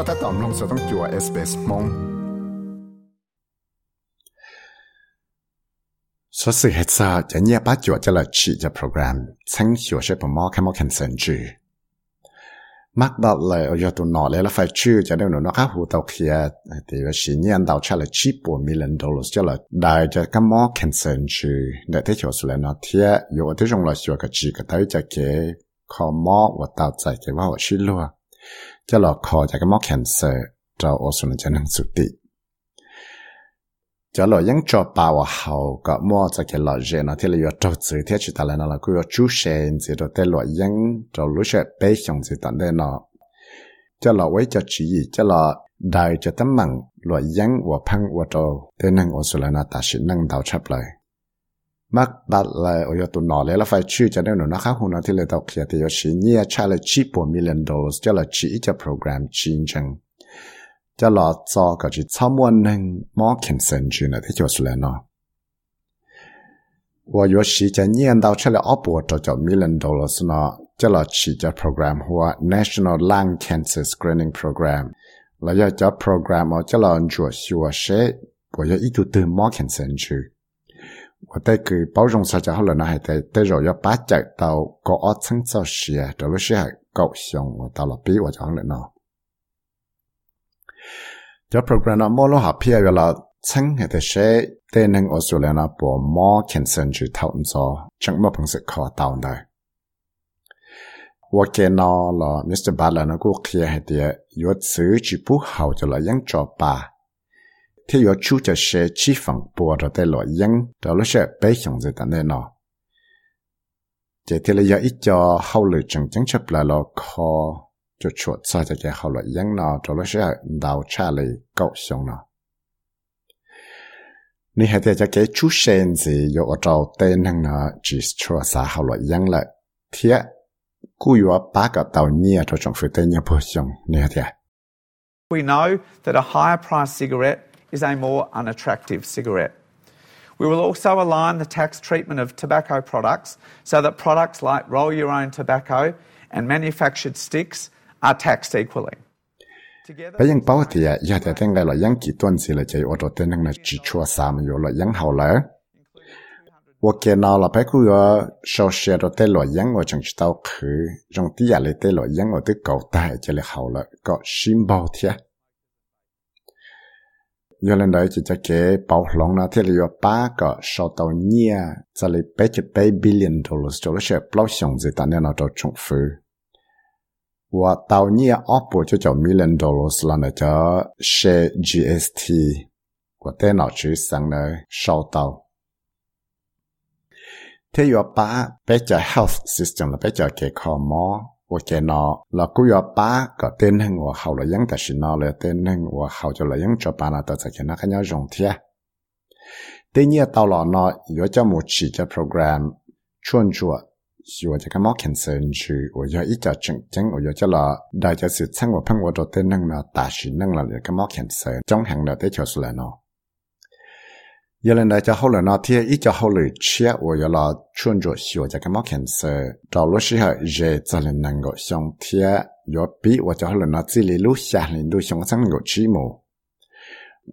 ็ถ้าต่อมลงจะต้องจัวเอสเปสมงสสื่อเหตุาจะเนี่ยป้าจัวจะละชีจะโปรแกรมทั้งหัวใช้ผมมอค่มอแคนเซิลจูมักบอกเลยเอาอยู่ตัวนอเลยแล้วไฟชื่อจะได้หนูนอกหูเตาเคียตีว่าสิเนียนเตาชาละชีปัวมิลันดอลสจะละได้จะก็มอแคนเซนจือเด็ที่หัวสุเลนอเทียอยู่ที่จงเละชัวกับจีกับเต้จะเกคอมอว่าเตาใจเกว่าชื่อลัว จะหลอกคอจะก็มอคันเซอร์จะโอสุนจะนั่งสุดติจะหลอกยังจอปาวเขาก็มอจะเก๋หลอกเจนะที่เราอยู่ตัวจืดที่จุดอะไรนั่นเราก็อยู่จูเชนจะตัวแต่หลอกยังจะรู้สึกเป๊ะชงจะตันได้เนาะจะหลอกไว้จะจีจะหลอกได้จะตั้งมั่งหลอกยังว่าพังว่าโตแต่นั่งโอสุลนาตาชินั่งดาวชับเลย มักบัดเลยโอยตุนนอเลยแล้วไฟชื่อจะได้หนูนะครับคุณที่เลยตอกเขียนที่ยชิเนี่ยใช้เลยชีปวมิลเลนดอลจะละชีจะโปรแกรมชิงชังจะหลอดจอก็จะชั่วันหนึ่งมอเข็นเซนจูนะที่จะสุดแล้วเนาะว่าโยชิจะเนียนดาวใช้ลอปวดจะจะมิลเลนดอลสเนาะจะละดชีจะโปรแกรมหัว National Lung Cancer Screening Program แล้วจะโปรแกรมเอาจะลองจัวชัวเชปว่ยอีตุตื่นมอเข็นเซนจู 我带去包容啥就好了，那还得带肉要八角到高二层早时啊，这不是还够香，我到了比我讲了呢。这 program 呢，莫弄好偏远了，层还得些，但能我说了呢，不莫肯生去讨论做，怎么平时考到呢？我见到了 Mr. Butler 呢，过去还得有次去不好就了，应着吧。Thì 着些 chui cho 着了些白香子的那喏在听了有一家好了 loại 了烤，就出自这个好 nó 呢，到了些 khong 喏。你还在这 nên 子，有 Thì 那呢，就是出啥好 ít 了。天，古 hồi lại trừng trứng We know that a higher price cigarette. is a more unattractive cigarette. We will also align the tax treatment of tobacco products so that products like roll your own tobacco and manufactured sticks are taxed equally. ไปยังเป้าที่ยาแต่ตั้งไงล่ะยังกี่ต้นสิละใจอดเต้นนั่งละจีชัวสามอยู่ละยังเฮาละว่าเกณฑ์ละไปกูว่าชาวเชียร์เต้นละยังว่าจังจิตเอาคือจังที่ยาเลยเต้นละยังว่าตึกเก่าตายจะเลยเฮาละก็ชิมเบาเทีย 人来就只给包容了，这里有八个收到你啊，这里八十八 billion dollars 做了些不熊子，但年了到重复。我到你啊，阿波就叫 million dollars 了呢，叫 share GST，我电脑去上了收到。这有八八只 health system 了，八只给靠么？ 我见到了，古要把个电能我好了样，但是呢了电能我好就了样，就把那到在见那看要用贴。第二到了呢，有叫木起这 program 穿着，是我这个毛 concern 去，我要一家正正，我要叫了，大家是趁我碰我做电能呢，大是能了这个毛 concern，中行了得就是了呢。 有人来就后来那天一家后来吃，我要了穿着小这个毛 cancer，到了时候热才能能够上天，要比我就后来那这里路下来路上上有寂寞。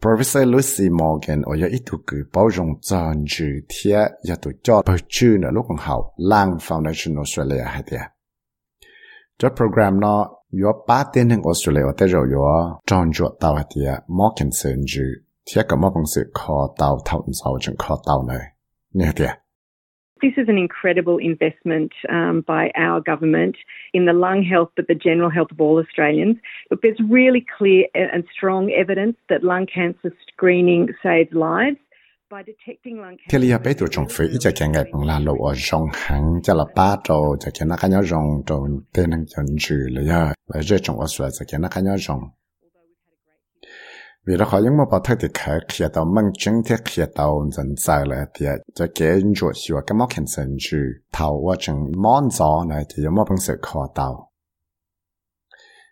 Professor Lucy Morgan，我要一度个包容专注天，要度教不住呢，路更好，Lung Foundation Australia 系啲。这 program 呢，要八点喺 Australia 我得咗要专注到系啲毛 cancer 住。 This is an incredible investment um, by our government in the lung health, but the general health of all Australians. But there's really clear and strong evidence that lung cancer screening saves lives. by detecting lung cancer. Vì đó họ những mà bảo thay thì khởi khi tàu mang chứng thì khi tàu dần dài là thì cho cái chuột xíu cái móc hình sinh chữ tàu và chừng món gió này thì có một bằng sự khó tàu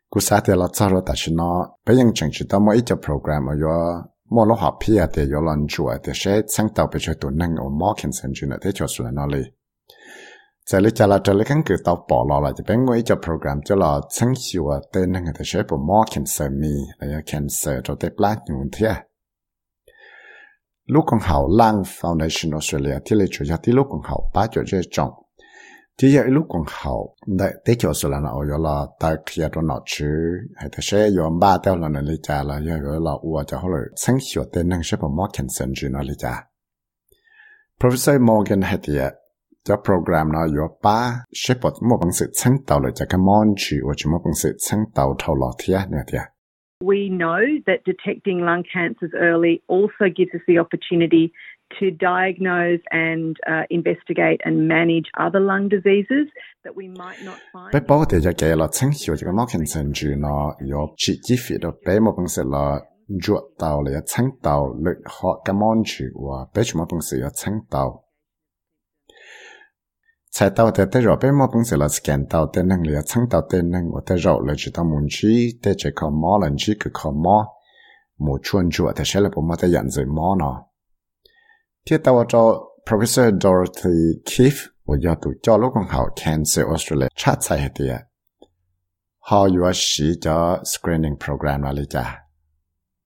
cú sát thì là cho rồi ta chỉ nó bây giờ chừng chỉ tao mỗi ít program mà yo mỗi lúc học pia thì yo lần chuột thì sẽ sáng tạo bây giờ tụi năng ở móc hình sinh chữ này thế cho sự nó đi 在你家了这里根据到保了了，就变我一个 program 就了成熟啊，对那个的学不 more cancer me，还有 cancer 就对 blood 问题。ลูกของเขาล่าง Foundation Australia ที่เลยช่วยที่ลูกของเขาป้าจะเจจงที่ยังลูกของเขาได้ได้เกี่ยวสุดแล้วนะเอาอยู่ละแต่เคลียร์ตัวหนอชื่อให้แต่เชื่อยอมบ้าเต้าแล้วนั่นเลยจ้าละยังอยู่ละอัวจะเขาเลยสังเกตเต้นนั่งใช่ปะมอกันเซนจูนั่นเลยจ้า Professor Morgan ให้เดีย cho program nó yo ba shepherd mo bằng sự sáng tạo lại cho cái món chỉ và chỉ mo bằng sự sáng tạo thâu lọ nè thia We know that detecting lung cancers early also gives us the opportunity to diagnose and uh, investigate and manage other lung diseases that we might not find. Bé bảo thì cho cái là chẳng hiểu cái mắc hình sinh chứ nó có chỉ chỉ phi đó bé một bằng sự là ruột tàu là chẳng tàu lực họ cái món chứ và bé chúng một bằng sự là chẳng tàu sai tao te te rau pe mo tung se la scan tao te nang le chang tao te nang o te rau le chi tao mun chi te che ka mo lan chi ka ka mo mu chuan chu te she le po ma te yan zai mo professor dorothy keefe wo ya tu cho lo kong hao cancer australia, cha sai he tia how you are she cho screening program la le cha?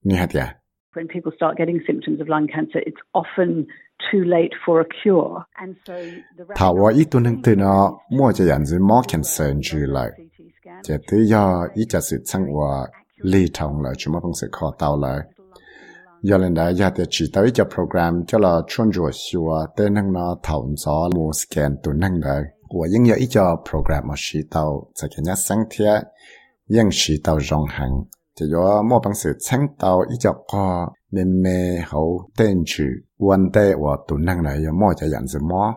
Ni ha tia when people start getting symptoms of lung cancer, it's often Thảo wa ít tu nâng từ nó mua cho dành dưới mó cancer trừ lại. Chỉ thứ do ít cho sự sang wa lì thông lại chúng mà không sẽ khó tàu lại. Do lần đó giờ thì chỉ tới cho program cho là chuyên rùa xua à, tên nâng nó thảo gió mua scan tu nâng đấy. Wa yên giờ ít cho program mà chỉ tàu sẽ cái nhát sáng thiết yên chỉ tàu rong hàng 样子莫 cancer 住嚟， CT scan 这对要一直是称我理痛了，全部本事靠到了。有人来也得知道一个 program 叫了穿着秀啊，对能呢头咗冇 scan 都能的。我应有一个 program 我知道，在今日身体应知道荣幸。就有莫本事撑到一只个妹妹好盯住，问题我都能嚟有莫只样子么？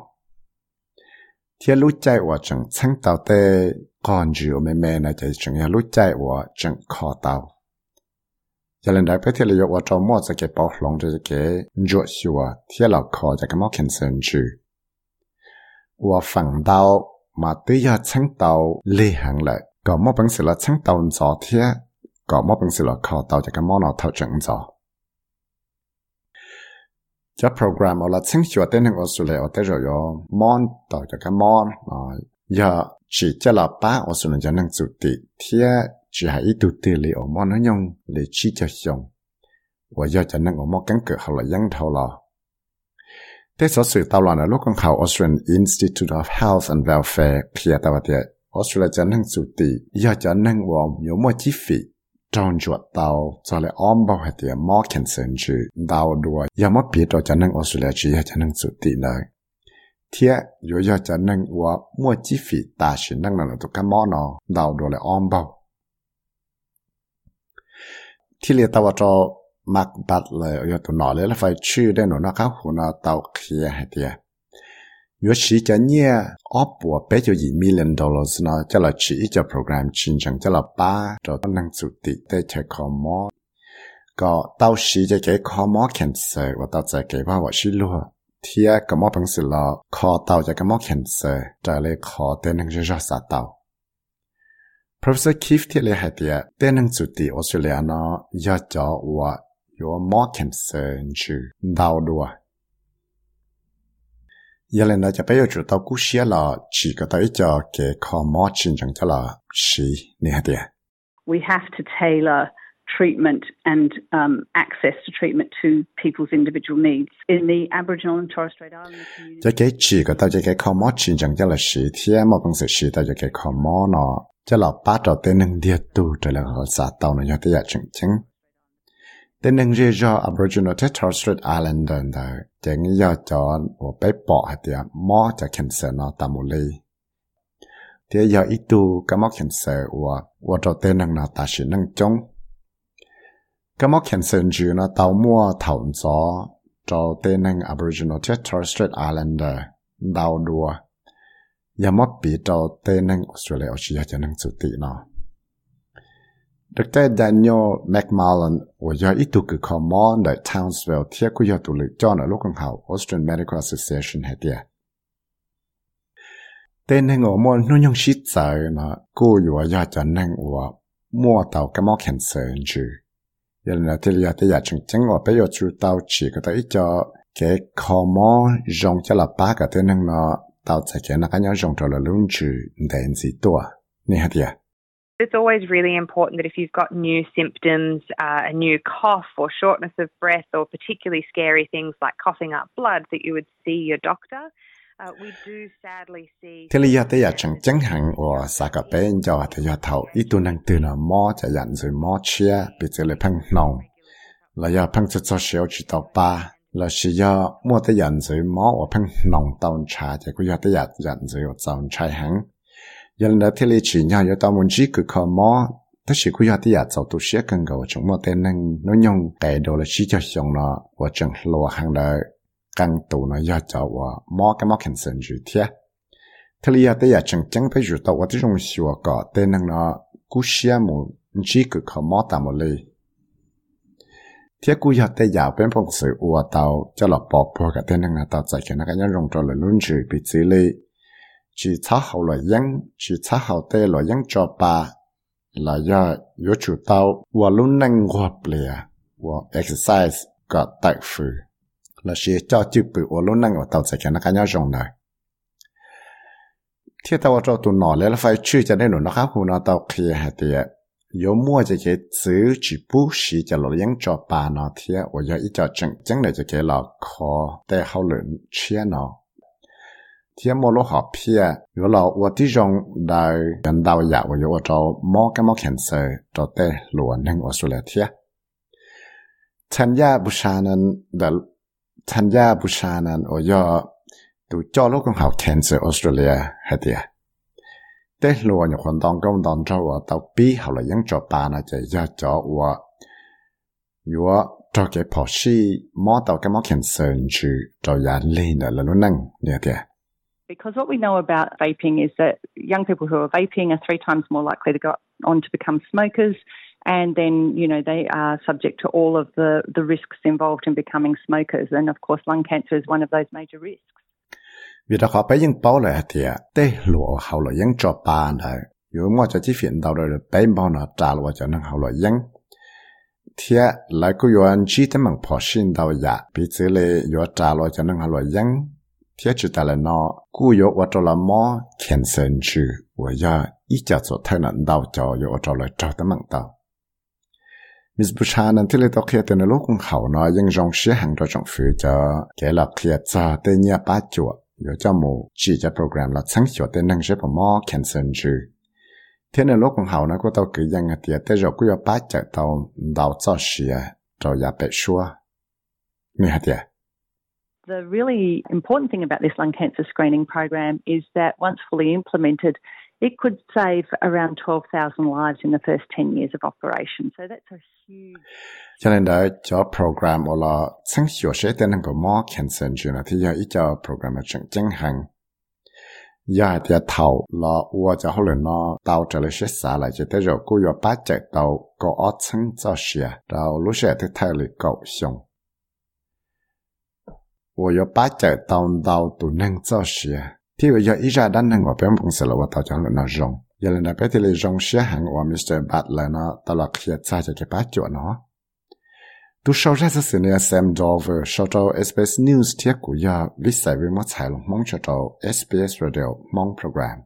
天路仔我正撑到的赶住妹妹呢，就仲有路仔我正靠到。有人嚟俾天嚟我做莫只嘅暴龙只嘅弱小啊，天老靠只嘅莫肯生住。我反到嘛对要撑到厉害嚟，个莫本事啦撑到昨天。ก็มอเป็นสิลขอ ต่อจากมอนอเท่าจังจอจะโปรแกรมเอาละซึ่งชัวเต้นหนึ่งออสเตรเลียแต่เราอยู่มอนต่อจากมอนอ่าอย่าchỉ cho là ba ở số lượng cho năng chủ tịch thì chỉ hay ít tụt li ở món nó nhung để chỉ cho xong và do cho năng ở món cắn cỡ họ là dân thâu là thế số sự tao là lúc con khảo Australian Institute of Health and Welfare kia tao vậy Australia cho năng chủ tịch do cho năng gồm nhiều mua chi phí Trong chuột tàu cho lại ôm bao hạt tiền mò khen sơn chữ đào đùa giờ mất biết cho năng Australia chỉ cho năng chủ tị nơi thế rồi giờ cho năng và mua chi phí ta chỉ năng là tụ cái mò nó đào đùa lại ôm bao thì liệt tàu cho mặc bát lại giờ tụ nó lại là phải chữ đây nó nó khác hồ nó tàu kia hạt tiền 若是叫你阿婆俾咗二 million dollars 呢，就嚟起一个 program 全程就嚟把就能做啲的切科目，个到时就给科目 cancer，我到再给把我是咯，天个么本事咯，考到就个么 cancer，再嚟考的能就热杀到。Professor Keith ที่เลย系啲，的能做啲我说了呢，要叫我有么 cancer 去到度。 原来呢，就不要住到故乡了，几个大家给靠马进城去了，是你看的。We have to tailor treatment and access to treatment to people's individual needs in the Aboriginal and Torres Strait Islander. 再给几个大家给靠马进城去了，是天马公司是大家给靠马了，这老八找的那点多着了，和啥到那要得要澄清。Tên nâng rê cho Aboriginal và Torres Strait Islander đó chẳng giờ cho một bé bỏ hạt tiệt mỏ cho khen sở nó tạm một ly thế giờ ít tu cái mỏ sở của và cho tên nâng nó ta sẽ nâng chống cái mỏ sở chứ nó tàu mua thảo gió cho tên nâng Aboriginal và Torres Strait Islander, đào đùa. Giờ mất bị cho tên nâng Australia chỉ cho nâng chủ tị nó. Dr. Daniel McMullen was itu ke command at Townsville tia ku yatu le John Lokan Hau Austrian Medical Association hetia. Tên hẹn ngộ mua nô nhông shít giờ nó cô yua ya cho năng ua mua tàu cái mó khen sờ hình chư. Yên là thì là thì là chừng chừng ngộ bây giờ chú tàu chỉ có tới cho cái khó mó rong cho là ba cái tên hẹn nó tàu chạy cái nó cái nhau rong cho là luôn chư đèn gì tua. Nhi hả It's always really important that if you've got new symptoms, uh, a new cough or shortness of breath, or particularly scary things like coughing up blood, that you would see your doctor. Uh, we do sadly see. thế do tới giờ chẳng chẳng hạn và sa cả bé cho thì giờ thầu ít tu năng từ nó mò cho dặn rồi mò chia bị chỉ là phăng nòng. Là giờ phăng cho cho xíu chỉ tàu ba. Là chỉ giờ mua tới dặn rồi mò và phăng nòng tàu trà thì cũng giờ tới giờ dặn rồi tàu trà ยันดาเทเลจีเนี่ยยตามุนจีคือขอมอถ้าสิคุยที่อยากจะตัวเสียกันก็จงมอเต้นนั่งนยงแก่โดลชีจะสงเนาะว่าจังหลัวหังเดกันตัวเนายจะว่ามอกันมอเข็นเซนจูเทียทะเลยแต่อยากจังจังไปอยู่ตัวที่จงสิวก็เต้นนั่งเนาะกูเสียมุนจีคือขอมอตามมาเลยเที่ยกูอยากได้ยากเป็นผงศ์สืออัวเตาจะหลบปอกพอกับเต้นนั่งเนาะตาใจกันนักยังรงจอลลุ่นจือปิดซีเลย chỉ tháo hậu loại dân, chỉ tháo hậu tê loại dân cho bà, là do yếu chủ tao và luôn năng hoạt lìa và exercise có tại phử. Là chỉ cho chữ bự và luôn năng ở tàu sẽ cho nó cá nhau rộng này. Thế tao cho tụi nó lấy là phải chữ cho nên nó khác hù nó tao kia hả tìa. Yếu mua cho cái chữ chỉ bú xí cho lộ dân cho bà nó thìa và do ý cho chẳng chẳng này cho cái là khó tê hậu lượng chia nó. 天莫落好片，有了我弟兄来人道呀，我有我找莫干莫看色，找得罗能我说了天。า加不杀人的，参加不杀人，我要都教了更好看色，我说了还的。แต่หลวงคนตองก็มันตอนเจ้าว่าตอปีเขาเลยยังจบตานะจะยาจอว่าอยู่ว่าจอเก็บพอชีมอตอก็มอเขีนเซินชื่อจอยาเล่นเนอแล้วนั่งเนี่ยเดีย Because what we know about vaping is that young people who are vaping are three times more likely to go on to become smokers. And then, you know, they are subject to all of the, the risks involved in becoming smokers. And of course, lung cancer is one of those major risks. vì đó họ bây giờ bảo lại thì tê lụa hậu là dân cho ba này nếu mà cho chi phiền đầu rồi bây bao nó trả lụa cho thêm bằng phò xin đầu dạ bị chỉ lệ yếu trả dân chỉ là Buchanan thì lấy tao. Kia tên lúc cũng hậu nó nhưng trong sĩ hàng cho trong phía cho cái là kia cho tên nhà ba chuột yếu cho mù chỉ cho program là sáng cho tên năng sẽ bỏ mò cancer chứ thế nên lúc cũng hậu nó có tao cứ dân thì tới rồi cứ ba chạy tao đau cho sĩ cho ya bị xua. Nghe hả tiệt The really important thing about this lung cancer screening program is that once fully implemented, it could save around 12,000 lives in the first 10 years of operation. So that's a huge. cho program cancer program 我要把这当到都能做事。ที่ว่าอีจาดันหังว่าเป็นปุ่งสละว่าต่อจังเลยนะจงยันนะไปที่เลยจงเสียหังว่ามิสเตอร์บัตเลยนะตลอดเขียนใจจะเก็บปัจจุบันเนาะดูชาวราชสิเนี่ยแซมดอเวอร์ชาว SBS News ที่กูอยากวิสัยวิมัติลงมองชาว SBS Radio มองโปรแกรมสามน้องตัวอยากสอดสื่อตรง